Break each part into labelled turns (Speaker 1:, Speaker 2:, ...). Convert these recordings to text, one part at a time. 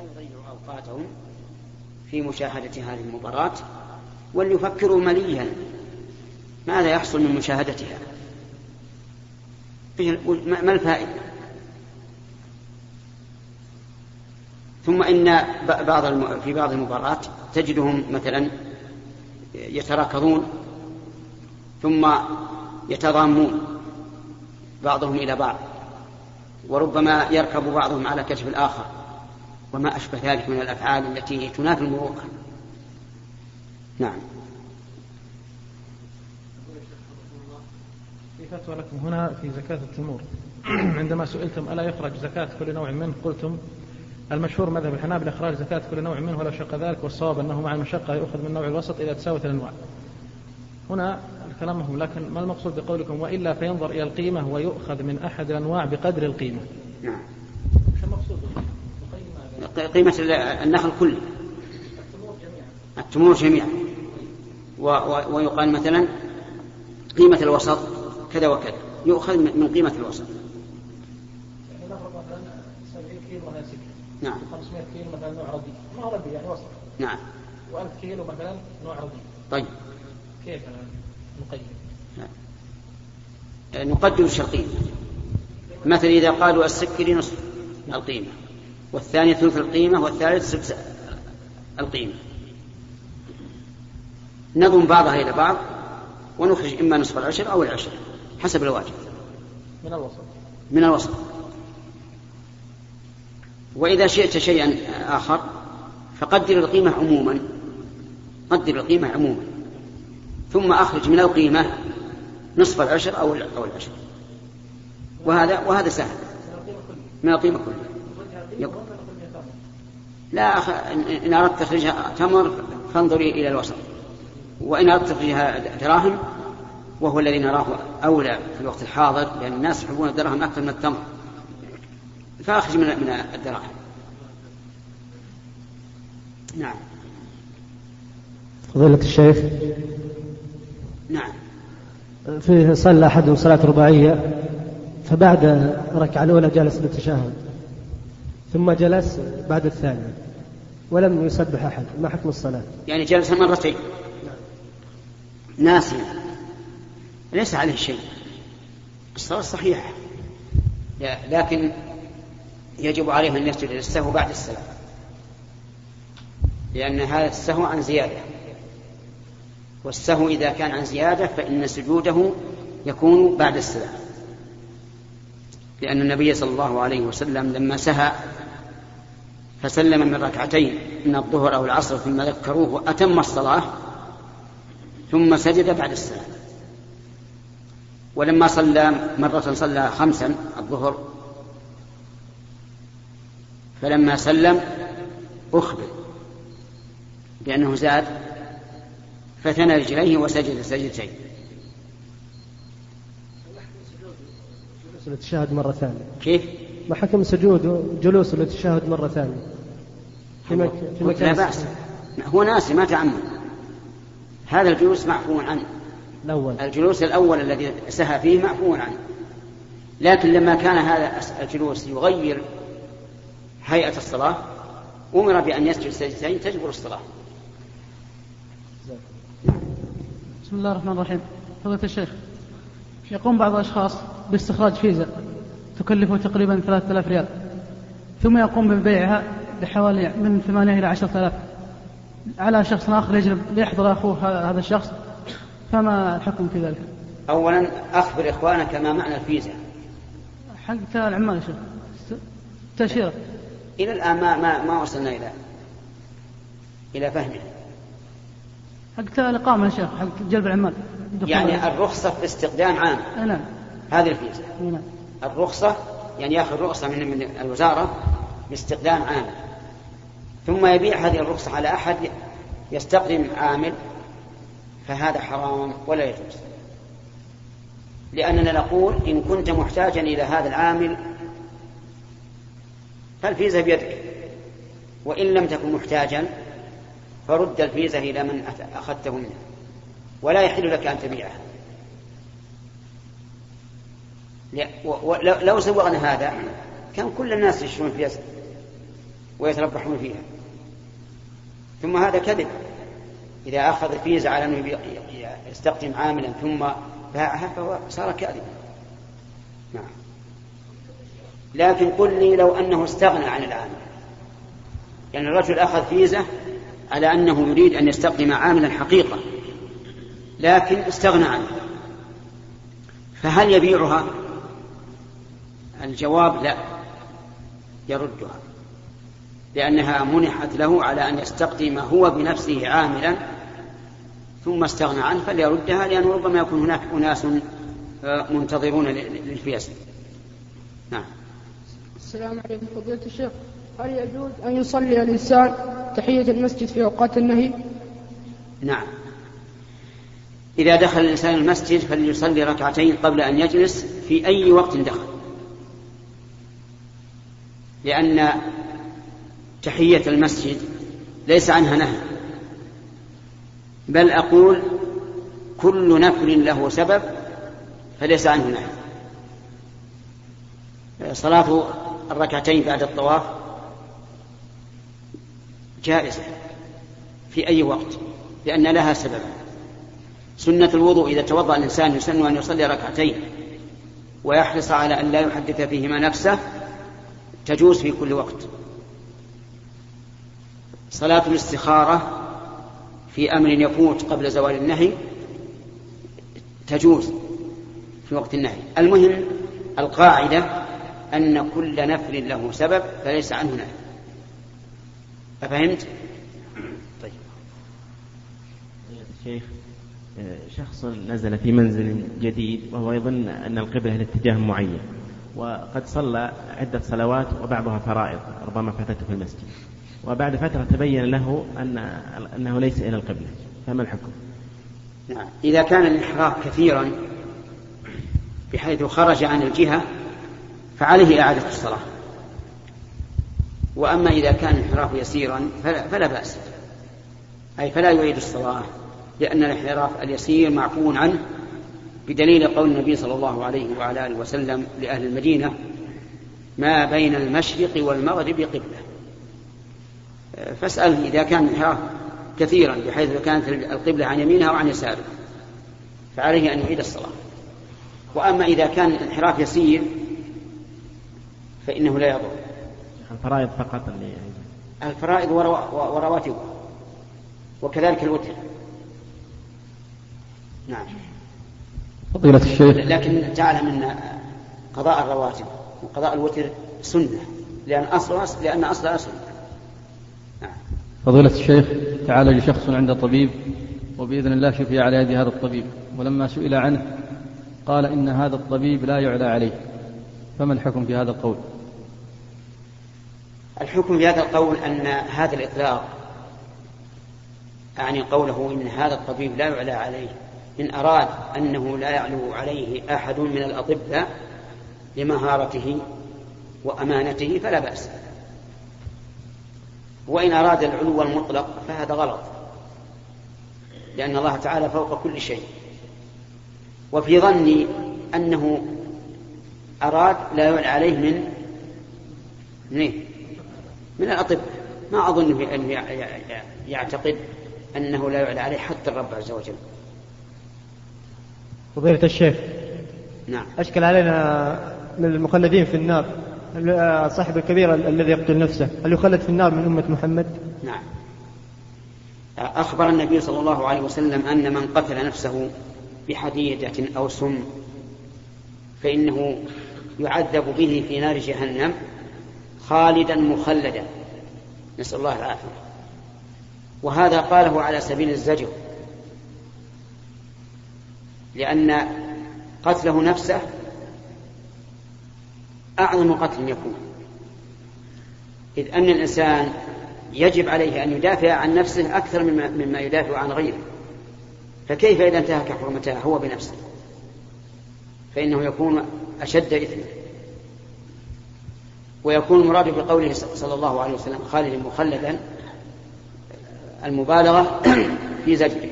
Speaker 1: لا يضيعوا أوقاتهم في مشاهدة هذه المباراة وليفكروا مليا ماذا يحصل من مشاهدتها. ما الفائدة؟ ثم إن بعض في بعض المباريات تجدهم مثلا يتراكضون ثم يتضامون بعضهم إلى بعض وربما يركب بعضهم على كتف الآخر. وما أشبه ذلك من الأفعال التي تنافي المروءة. نعم.
Speaker 2: في فتوى لكم هنا في زكاة التمور. عندما سئلتم ألا يخرج زكاة كل نوع منه قلتم المشهور مذهب الحنابلة إخراج زكاة كل نوع منه ولا شق ذلك والصواب أنه مع المشقة يؤخذ من النوع الوسط إذا تساوت الأنواع. هنا كلامهم لكن ما المقصود بقولكم؟ وإلا فينظر إلى القيمة ويؤخذ من أحد الأنواع بقدر القيمة.
Speaker 1: نعم. قيمة النخل كله. التمور جميعا. ويقال مثلا قيمة الوسط كذا وكذا. يؤخذ من قيمة الوسط.
Speaker 2: نفرض مثلا 70 كيلو سكر
Speaker 1: نعم.
Speaker 2: 500 كيلو مثلا نوع رديء ما هو يعني وسط
Speaker 1: نعم.
Speaker 2: و1000 كيلو مثلا نوع رديء
Speaker 1: طيب.
Speaker 2: كيف نقيم؟
Speaker 1: نقدر الشرطين مثلا إذا قالوا السكري نصف القيمة. والثاني ثلث القيمة والثالث سدس القيمة. نضم بعضها إلى بعض ونخرج إما نصف العشر أو العشر حسب الواجب.
Speaker 2: من الوسط.
Speaker 1: من الوسط. وإذا شئت شيئا آخر فقدر القيمة عموما. قدر القيمة عموما. ثم أخرج من القيمة نصف العشر أو أو العشر وهذا وهذا سهل. من القيمة كلها. لا أخ... إن أردت تخرجها تمر فانظري إلى الوسط. وإن أردت تخرجها دراهم وهو الذي نراه أولى في الوقت الحاضر لأن الناس يحبون الدراهم أكثر من التمر. فأخرج من من الدراهم. نعم.
Speaker 3: فضيلة الشيخ.
Speaker 1: نعم.
Speaker 3: في صلى أحدهم صلاة رباعية فبعد الركعة الأولى جلس للتشهد ثم جلس بعد الثانية ولم يسبح أحد ما حكم الصلاة؟
Speaker 1: يعني جلس مرتين. ناسيا ليس عليه شيء. الصلاة صحيحة. لكن يجب عليه أن يسجد للسهو بعد السلام. لأن هذا السهو عن زيادة. والسهو إذا كان عن زيادة فإن سجوده يكون بعد السلام. لأن النبي صلى الله عليه وسلم لما سهى فسلم من ركعتين من الظهر أو العصر ثم ذكروه وأتم الصلاة ثم سجد بعد السلام. ولما صلى مرة صلى خمسا الظهر. فلما سلم أخبر بأنه زاد فثنى رجليه وسجد سجدتين.
Speaker 3: التشهد مرة ثانية.
Speaker 1: كيف؟
Speaker 3: ما حكم سجود جلوس للتشهد مرة ثانية.
Speaker 1: في, مك... في مكان لا بأس. هو ناسي ما تعمد. هذا الجلوس معفو عنه
Speaker 3: الأول.
Speaker 1: الجلوس الأول الذي سهى فيه معفو عنه لكن لما كان هذا الجلوس يغير هيئة الصلاة أمر بأن يسجد سجدتين تجبر الصلاة.
Speaker 4: بسم الله الرحمن الرحيم. فضيلة الشيخ يقوم بعض الأشخاص باستخراج فيزا. تكلفه تقريبا 3000 ريال. ثم يقوم ببيعها بحوالي من 8 إلى 10000 على شخص آخر يجلب ليحضر أخوه هذا الشخص. فما الحكم في ذلك؟
Speaker 1: أولا أخبر إخوانك ما معنى الفيزا.
Speaker 4: حق العمال يا شيخ. تأشيرة.
Speaker 1: إلى الآن ما ما ما وصلنا إلى إلى فهمه.
Speaker 4: حق الإقامة يا شيخ حق جلب العمال.
Speaker 1: يعني الرخصة في استخدام عام.
Speaker 4: نعم.
Speaker 1: هذه الفيزا.
Speaker 4: نعم.
Speaker 1: الرخصة يعني ياخذ رخصة من من الوزارة باستخدام عام ثم يبيع هذه الرخصة على أحد يستقدم عامل فهذا حرام ولا يجوز. لأننا نقول إن كنت محتاجا إلى هذا العامل فالفيزا بيدك. وإن لم تكن محتاجا فرد الفيزا إلى من أخذته منه. ولا يحل لك أن تبيعها لو سوغنا هذا كان كل الناس يشترون فيزا ويتربحون فيها. ثم هذا كذب. إذا أخذ فيزا على أنه يستقدم عاملا ثم باعها فهو صار كاذبا. نعم. لكن قل لي لو أنه استغنى عن العامل. يعني الرجل أخذ فيزا على أنه يريد أن يستقدم عاملا حقيقة لكن استغنى عنه. فهل يبيعها؟ الجواب لا يردها لأنها منحت له على أن يستقدم هو بنفسه عاملا ثم استغنى عنه فليردها لأنه ربما يكون هناك أناس آه، منتظرون للفيز نعم.
Speaker 5: السلام عليكم فضيلة الشيخ هل يجوز أن يصلي الإنسان تحية المسجد في أوقات النهي؟
Speaker 1: نعم. إذا دخل الإنسان المسجد فليصلي ركعتين قبل أن يجلس في أي وقت دخل. لأن تحية المسجد ليس عنها نهي. بل أقول كل نفل له سبب فليس عنه نهي. صلاة الركعتين بعد الطواف جائزة في أي وقت لأن لها سبب. سنة الوضوء إذا توضأ الإنسان يسن أن يصلي ركعتين ويحرص على أن لا يحدث فيهما نفسه تجوز في كل وقت. صلاة الاستخارة في أمر يفوت قبل زوال النهي تجوز في وقت النهي. المهم القاعدة أن كل نفل له سبب فليس عنه نهي. أفهمت؟
Speaker 6: طيب. الشيخ شخص نزل في منزل جديد وهو يظن أن القبلة لاتجاه معين. وقد صلى عدة صلوات وبعضها فرائض ربما فاتته في المسجد. وبعد فترة تبين له أن أنه ليس إلى القبلة. فما الحكم؟
Speaker 1: نعم. إذا كان الانحراف كثيرا بحيث خرج عن الجهة فعليه إعادة الصلاة. وأما إذا كان الانحراف يسيرا فلا, فلا بأس. أي فلا يعيد الصلاة لأن الانحراف اليسير معفو عنه. بدليل قول النبي صلى الله عليه وعلى آله وسلم لأهل المدينة ما بين المشرق والمغرب قبلة. فاسأله إذا كان الانحراف كثيرا بحيث كانت القبلة عن يمينها وعن يساره فعليه أن يعيد الصلاة. وأما إذا كان الانحراف يسير فإنه لا يضر.
Speaker 6: الفرائض فقط اللي
Speaker 1: الفرائض ورواتب وكذلك الوتر. نعم.
Speaker 7: فضيلة الشيخ.
Speaker 1: لكن تعلم أن قضاء الرواتب وقضاء الوتر سنة لأن أصل لأن أصلها سنة
Speaker 7: نعم. فضيلة الشيخ تعالج شخص عند طبيب وبإذن الله شفي على يد هذا الطبيب. ولما سئل عنه قال إن هذا الطبيب لا يعلى عليه. فما الحكم في هذا القول؟
Speaker 1: الحكم في هذا القول أن هذا الإطلاق أعني قوله إن هذا الطبيب لا يعلى عليه. إن أراد أنه لا يعلو عليه أحد من الأطباء لمهارته وأمانته فلا بأس. وإن أراد العلو المطلق فهذا غلط لأن الله تعالى فوق كل شيء. وفي ظني أنه أراد لا يعلى عليه من من, إيه؟ الأطباء. ما أظن أنه يعتقد أنه لا يعلى عليه حتى الرب عز وجل.
Speaker 3: فضيلة الشيخ.
Speaker 1: نعم.
Speaker 3: أشكل علينا من المخلدين في النار صاحب الكبير الذي يقتل نفسه هل يخلد في النار من أمة محمد؟
Speaker 1: نعم. أخبر النبي صلى الله عليه وسلم أن من قتل نفسه بحديدة أو سم فإنه يعذب به في نار جهنم خالدا مخلدا. نسأل الله العافية. وهذا قاله على سبيل الزجر. لأن قتله نفسه أعظم قتل يكون. إذ أن الإنسان يجب عليه أن يدافع عن نفسه أكثر مما, يدافع عن غيره. فكيف إذا انتهك حرمتها هو بنفسه؟ فإنه يكون أشد إثما. ويكون المراد بقوله صلى الله عليه وسلم خالدا مخلدا المبالغة في زجره.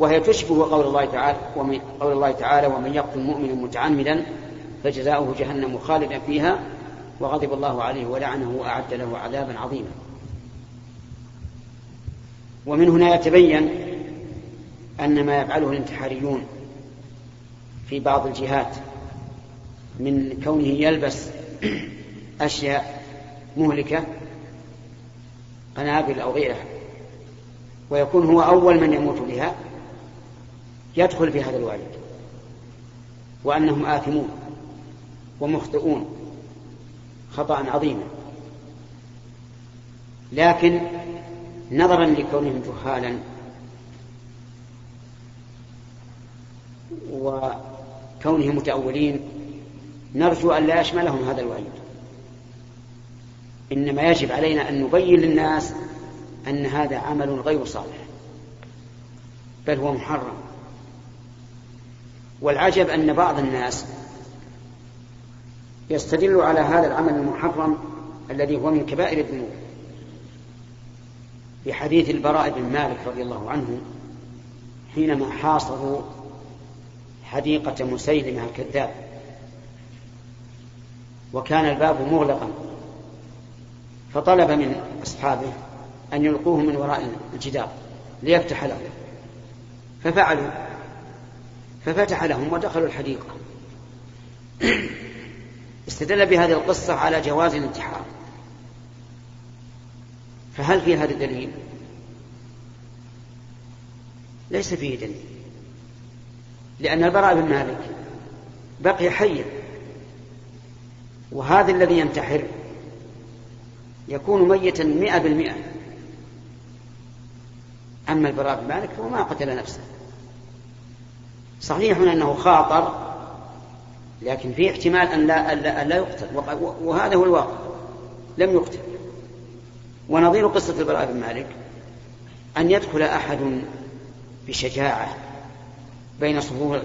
Speaker 1: وهي تشبه قول الله تعالى ومن قول الله تعالى ومن يقتل مؤمنا متعمدا فجزاؤه جهنم خالدا فيها وغضب الله عليه ولعنه وأعد له عذابا عظيما. ومن هنا يتبين أن ما يفعله الانتحاريون في بعض الجهات من كونه يلبس أشياء مهلكة قنابل أو غيرها ويكون هو أول من يموت بها يدخل في هذا الوعيد وأنهم آثمون ومخطئون خطأ عظيما لكن نظرا لكونهم جهالا وكونهم متأولين نرجو أن لا يشملهم هذا الوعيد إنما يجب علينا أن نبين للناس أن هذا عمل غير صالح بل هو محرم. والعجب أن بعض الناس يستدل على هذا العمل المحرم الذي هو من كبائر الذنوب. بحديث البراء بن مالك رضي الله عنه حينما حاصروا حديقة مسيلمة الكذاب وكان الباب مغلقا فطلب من أصحابه أن يلقوه من وراء الجدار ليفتح له. ففعلوا ففتح لهم ودخلوا الحديقة. استدل بهذه القصة على جواز الانتحار. فهل في هذا دليل؟ ليس فيه دليل. لأن البراء بن مالك بقي حيا. وهذا الذي ينتحر يكون ميتا مئة بالمئة. أما البراء بن مالك فهو ما قتل نفسه. صحيح أنه خاطر لكن في احتمال أن لا, أن لا يقتل. وهذا هو الواقع. لم يقتل. ونظير قصة البراء بن مالك أن يدخل أحد بشجاعة بين صفوف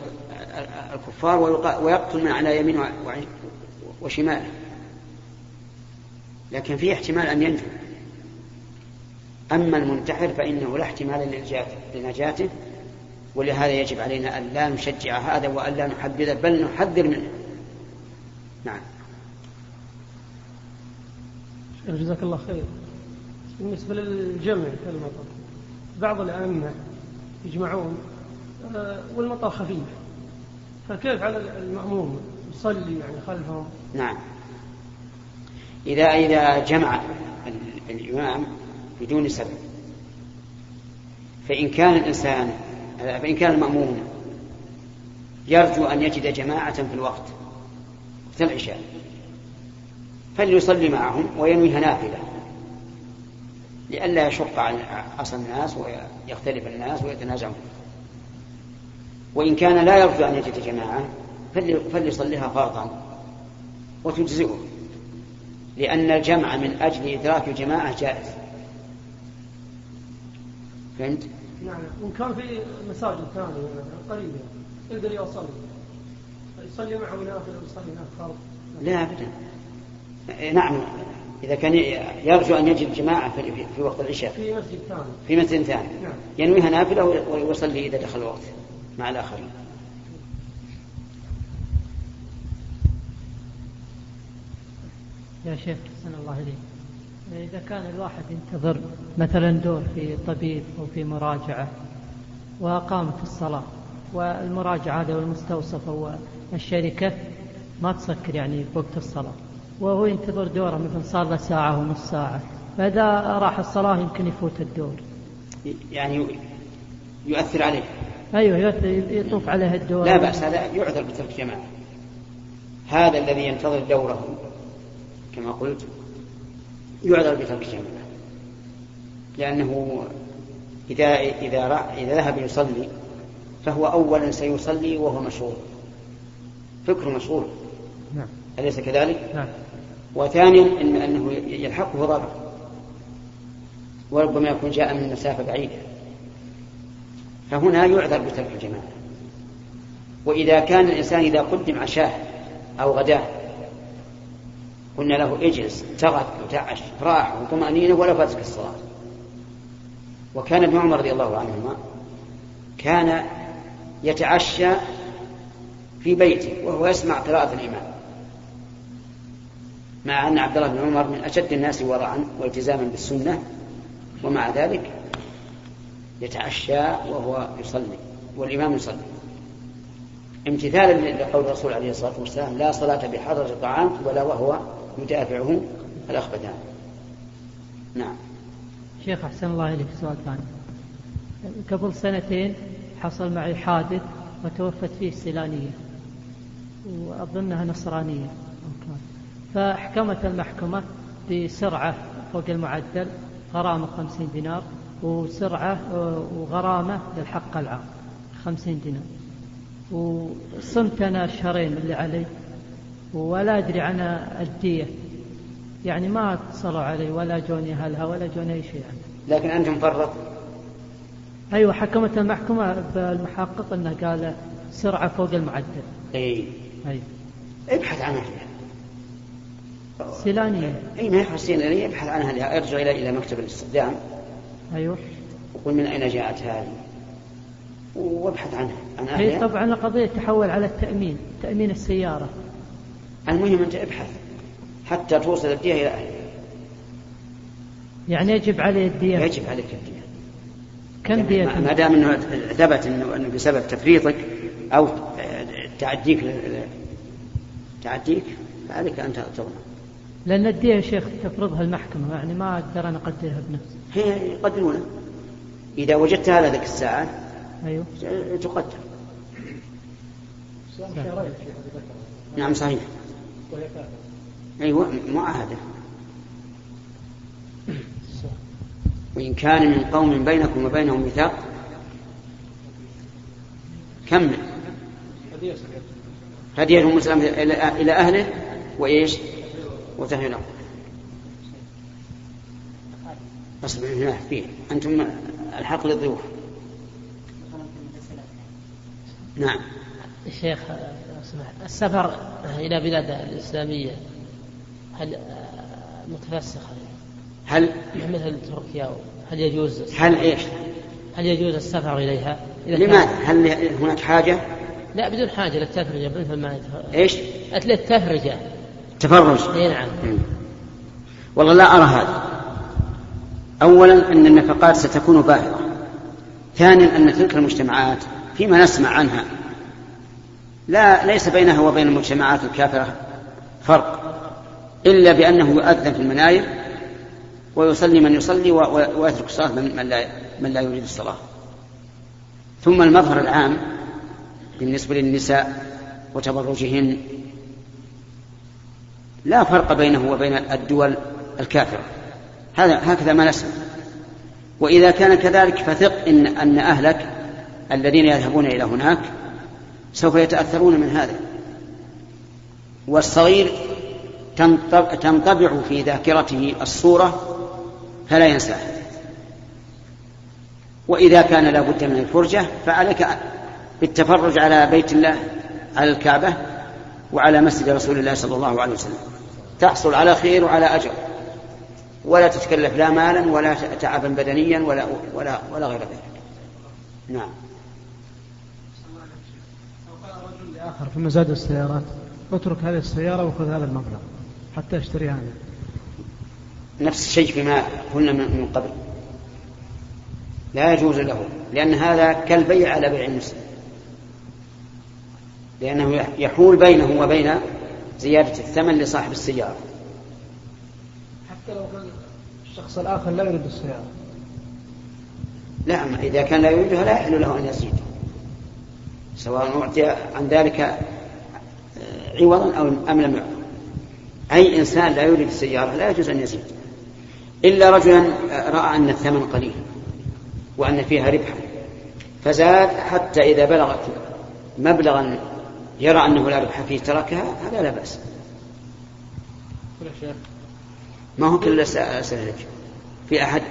Speaker 1: الكفار ويقتل من على يمينه وشماله. لكن في احتمال أن ينجو. أما المنتحر فإنه لا احتمال لنجاته. ولهذا يجب علينا أن لا نشجع هذا وأن لا نحبذه بل نحذر منه. نعم.
Speaker 3: جزاك الله خير. بالنسبة للجمع في المطر بعض الأئمة يجمعون آه، والمطر خفيف. فكيف على المأموم يصلي يعني خلفهم؟
Speaker 1: نعم. إذا إذا جمع الإمام بدون سبب. فإن كان الإنسان فإن كان المأموم يرجو أن يجد جماعة في الوقت وقت العشاء فليصلي معهم وينويها نافلة لئلا يشق على عصا الناس ويختلف الناس ويتنازعون وإن كان لا يرجو أن يجد جماعة فليصليها فرضا وتجزئه لأن الجمع من أجل إدراك الجماعة جائز فهمت؟
Speaker 3: نعم. وإن كان في مساجد ثانية قريبة يقدر يصلي. يصلي معه نافلة ويصلي هناك فرض
Speaker 1: لا أبدا. نعم. إذا كان يرجو أن يجد جماعة في وقت العشاء.
Speaker 3: في مسجد ثاني.
Speaker 1: في مسجد ثاني. نعم. ينويها نافلة ويصلي إذا دخل الوقت مع الآخرين.
Speaker 8: يا شيخ حسن الله إليك. إذا كان الواحد ينتظر مثلا دور في طبيب أو في مراجعة وأقامت الصلاة والمراجعة هذا والمستوصف أو الشركة ما تسكر يعني بوقت الصلاة. وهو ينتظر دوره مثلا صار له ساعة ونص ساعة. فإذا راح الصلاة يمكن يفوت الدور.
Speaker 1: يعني يؤثر عليه.
Speaker 8: أيوه يطوف عليه الدور.
Speaker 1: لا بأس هذا يعذر بترك جماعة. هذا الذي ينتظر دوره كما قلت يعذر بترك الجماعة لأنه إذا إذا إذا ذهب يصلي فهو أولا سيصلي وهو مشغول. فكره مشغول.
Speaker 8: نعم.
Speaker 1: أليس كذلك؟
Speaker 8: نعم.
Speaker 1: وثانيا إن أنه يلحقه ضرر وربما يكون جاء من مسافة بعيدة. فهنا يعذر بترك الجماعة وإذا كان الإنسان إذا قدم عشاء أو غداه قلنا له اجلس تغت وتعش راح وطمأنينة ولا فاتك الصلاة. وكان ابن عمر رضي الله عنهما كان يتعشى في بيته وهو يسمع قراءة الإمام مع أن عبد الله بن عمر من أشد الناس ورعا والتزاما بالسنة ومع ذلك يتعشى وهو يصلي والإمام يصلي. امتثالا لقول الرسول عليه الصلاة والسلام لا صلاة بحضرة الطعام ولا وهو يدافعه الأخبثان. نعم.
Speaker 8: شيخ أحسن الله إليك سؤال ثاني. قبل سنتين حصل معي حادث وتوفت فيه سيلانية وأظنها نصرانية. فأحكمت المحكمة بسرعة فوق المعدل غرامة خمسين دينار وسرعة وغرامة للحق العام خمسين دينار. وصمت أنا الشهرين اللي علي ولا أدري عن الدية يعني ما اتصلوا علي ولا جوني أهلها ولا جوني أي شيء يعني.
Speaker 1: لكن أنت مفرط
Speaker 8: أيوة حكمت المحكمة بالمحقق أنه قال سرعة فوق المعدل.
Speaker 1: أي.
Speaker 8: أي.
Speaker 1: ابحث عنها.
Speaker 8: سيلانية.
Speaker 1: إي ما يخرج سيلانية. ابحث عنها ارجع إلى إلى مكتب الاستخدام.
Speaker 8: أيوه.
Speaker 1: وقل من أين جاءت هذه؟ وابحث عنها عن
Speaker 8: هي طبعا القضية تحول على التأمين تأمين السيارة
Speaker 1: المهم أنت ابحث حتى توصل الدية إلى أهلها
Speaker 8: يعني يجب عليه الدية
Speaker 1: يجب عليك الدية
Speaker 8: كم دية
Speaker 1: ما دام إنه ثبت انه إنه بسبب تفريطك أو تعديك تعديك فعليك أن تضمن.
Speaker 8: لأن الدية يا شيخ تفرضها المحكمة يعني ما أقدر أنا أقدرها بنفسي.
Speaker 1: هي يقدرونها. إذا وجدتها هذيك الساعة
Speaker 8: أيوه.
Speaker 1: تقدر. نعم صحيح. أيوه معاهدة. وإن كان من قوم بينكم وبينهم ميثاق كمل هدية مسلم إلى أهله وإيش؟ وتهيئ له. أصبر هنا فيه. أنتم الحق للضيوف. نعم
Speaker 9: الشيخ السفر إلى بلاد الإسلامية هل متفسخة
Speaker 1: هل
Speaker 9: مثل تركيا هل يجوز
Speaker 1: هل إيش؟
Speaker 9: هل يجوز السفر إليها؟
Speaker 1: إذا لماذا؟ هل هناك حاجة؟
Speaker 9: لا بدون حاجة للتفرجه مثل ما
Speaker 1: إيش؟
Speaker 9: للتفرجه
Speaker 1: تفرج
Speaker 9: إي نعم
Speaker 1: والله لا أرى هذا اولا أن النفقات ستكون باهظة ثانيا أن تلك المجتمعات فيما نسمع عنها. لا ليس بينها وبين المجتمعات الكافرة فرق إلا بأنه يؤذن في المناير ويصلي من يصلي ويترك الصلاة من لا, من لا يريد الصلاة. ثم المظهر العام بالنسبة للنساء وتبرجهن لا فرق بينه وبين الدول الكافرة. هذا هكذا ما نسمع. وإذا كان كذلك فثق إن أن أهلك الذين يذهبون إلى هناك سوف يتأثرون من هذا والصغير تنطبع في ذاكرته الصورة فلا ينساه وإذا كان لا بد من الفرجة فعليك بالتفرج على بيت الله على الكعبة وعلى مسجد رسول الله صلى الله عليه وسلم تحصل على خير وعلى أجر ولا تتكلف لا مالا ولا تعبا بدنيا ولا ولا ولا غير ذلك. نعم.
Speaker 2: آخر في مزاد السيارات. اترك هذه السيارة وخذ هذا المبلغ حتى اشتريها أنا.
Speaker 1: نفس الشيء فيما قلنا من قبل. لا يجوز له لأن هذا كالبيع على بيع المسلم. لأنه يحول بينه وبين زيادة الثمن لصاحب السيارة.
Speaker 2: حتى لو كان الشخص الآخر لا يريد السيارة.
Speaker 1: لا إذا كان لا يريدها لا يحل له أن يزيد. سواء أعطي عن ذلك عوضا أو أم لم يعطى أي إنسان لا يريد السيارة لا يجوز أن يزيد. إلا رجلا رأى أن الثمن قليل وأن فيها ربحا فزاد حتى إذا بلغت مبلغا يرى أنه لا ربح فيه تركها هذا لا بأس. ما هو كل أسأل لك في أحد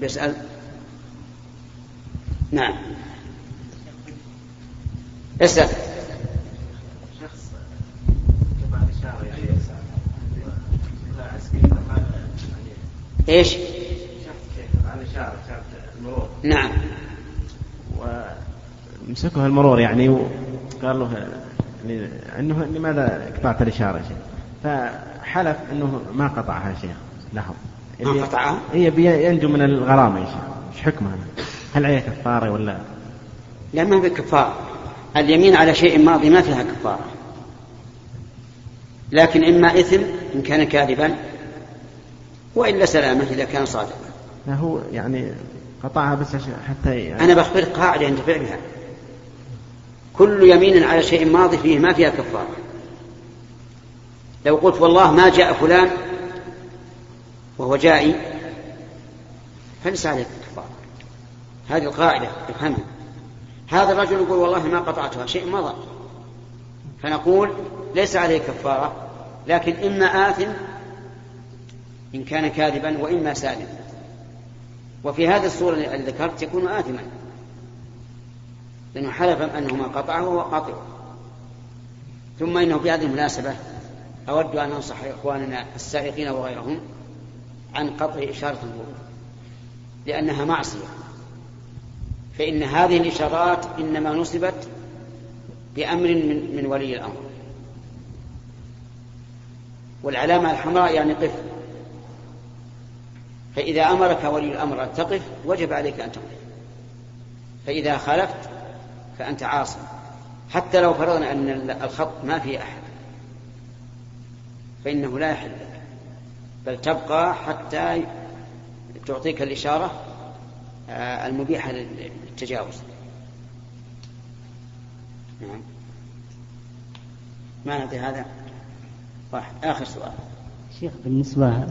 Speaker 1: بيسأل؟ نعم. اسأل إيش؟ إشارة المرور نعم.
Speaker 6: ومسكه المرور يعني وقال له يعني إنه لماذا قطعت الإشارة شيء فحلف أنه ما قطعها يا شيخ لاحظ
Speaker 1: ما قطعها؟
Speaker 6: هي ينجو من الغرامة يا شيخ. إيش حكمها؟ هل عليها كفارة ولا؟
Speaker 1: لا ما في كفارة. اليمين على شيء ماضي ما فيها كفارة. لكن إما إثم إن كان كاذبا وإلا سلامة إذا كان صادقا.
Speaker 6: هو يعني قطعها بس حتى يعني
Speaker 1: أنا بخبرك قاعدة ينتفع بها. كل يمين على شيء ماضي فيه ما فيها كفارة. لو قلت والله ما جاء فلان وهو جائي فليس عليك كفارة. هذه القاعدة افهمها. هذا الرجل يقول والله ما قطعتها شيء مضى. فنقول ليس عليه كفارة لكن إما آثم إن كان كاذبا وإما سالم. وفي هذه الصورة التي ذكرت يكون آثما. لأنه حلف أنه ما قطعه وهو قاطع. ثم إنه في هذه المناسبة أود أن أنصح إخواننا السائقين وغيرهم عن قطع إشارة المرور لأنها معصية. فإن هذه الإشارات إنما نصبت بأمر من, من ولي الأمر. والعلامة الحمراء يعني قف. فإذا أمرك ولي الأمر أن تقف وجب عليك أن تقف. فإذا خالفت فأنت عاصم حتى لو فرضنا أن الخط ما فيه أحد. فإنه لا يحل لك. بل تبقى حتى تعطيك الإشارة المبيحة للتجاوز نعم. ما نعطي هذا واحد. آخر سؤال.
Speaker 10: شيخ بالنسبة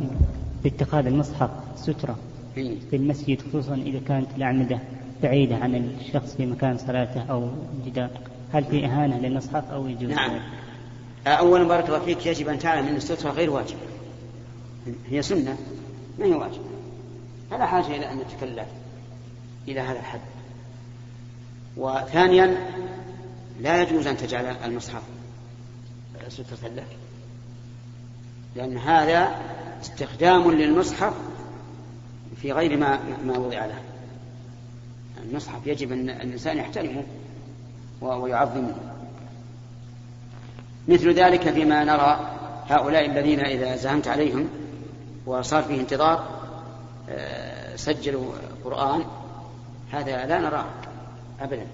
Speaker 10: لاتخاذ المصحف سترة. في المسجد خصوصا إذا كانت الأعمدة بعيدة عن الشخص في مكان صلاته أو جدار هل في إهانة للمصحف أو يجوز
Speaker 1: نعم. أولا بارك الله فيك يجب أن تعلم أن السترة غير واجبة. هي سنة ما هي واجبة. فلا حاجة إلى أن نتكلم. إلى هذا الحد. وثانيا لا يجوز أن تجعل المصحف سترة لك لأن هذا استخدام للمصحف في غير ما ما وضع له. المصحف يجب أن الإنسان يحترمه ويعظمه. مثل ذلك فيما نرى هؤلاء الذين إذا زهمت عليهم وصار فيه انتظار آه، سجلوا قرآن هذا لا نراه أبدا.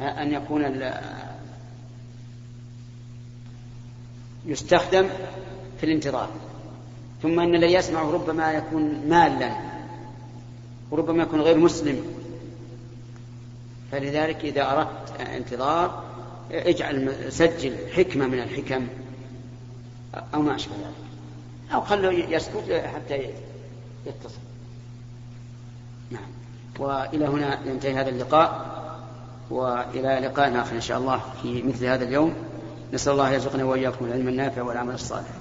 Speaker 1: أن يكون يستخدم في الانتظار. ثم أن الذي يسمع ربما يكون مالا وربما يكون غير مسلم. فلذلك إذا أردت انتظار اجعل سجل حكمة من الحكم أو ما أشبه ذلك. أو خله يسكت حتى يتصل. وإلى هنا ينتهي هذا اللقاء وإلى لقاء آخر إن شاء الله في مثل هذا اليوم. نسأل الله يرزقنا وإياكم العلم النافع والعمل الصالح.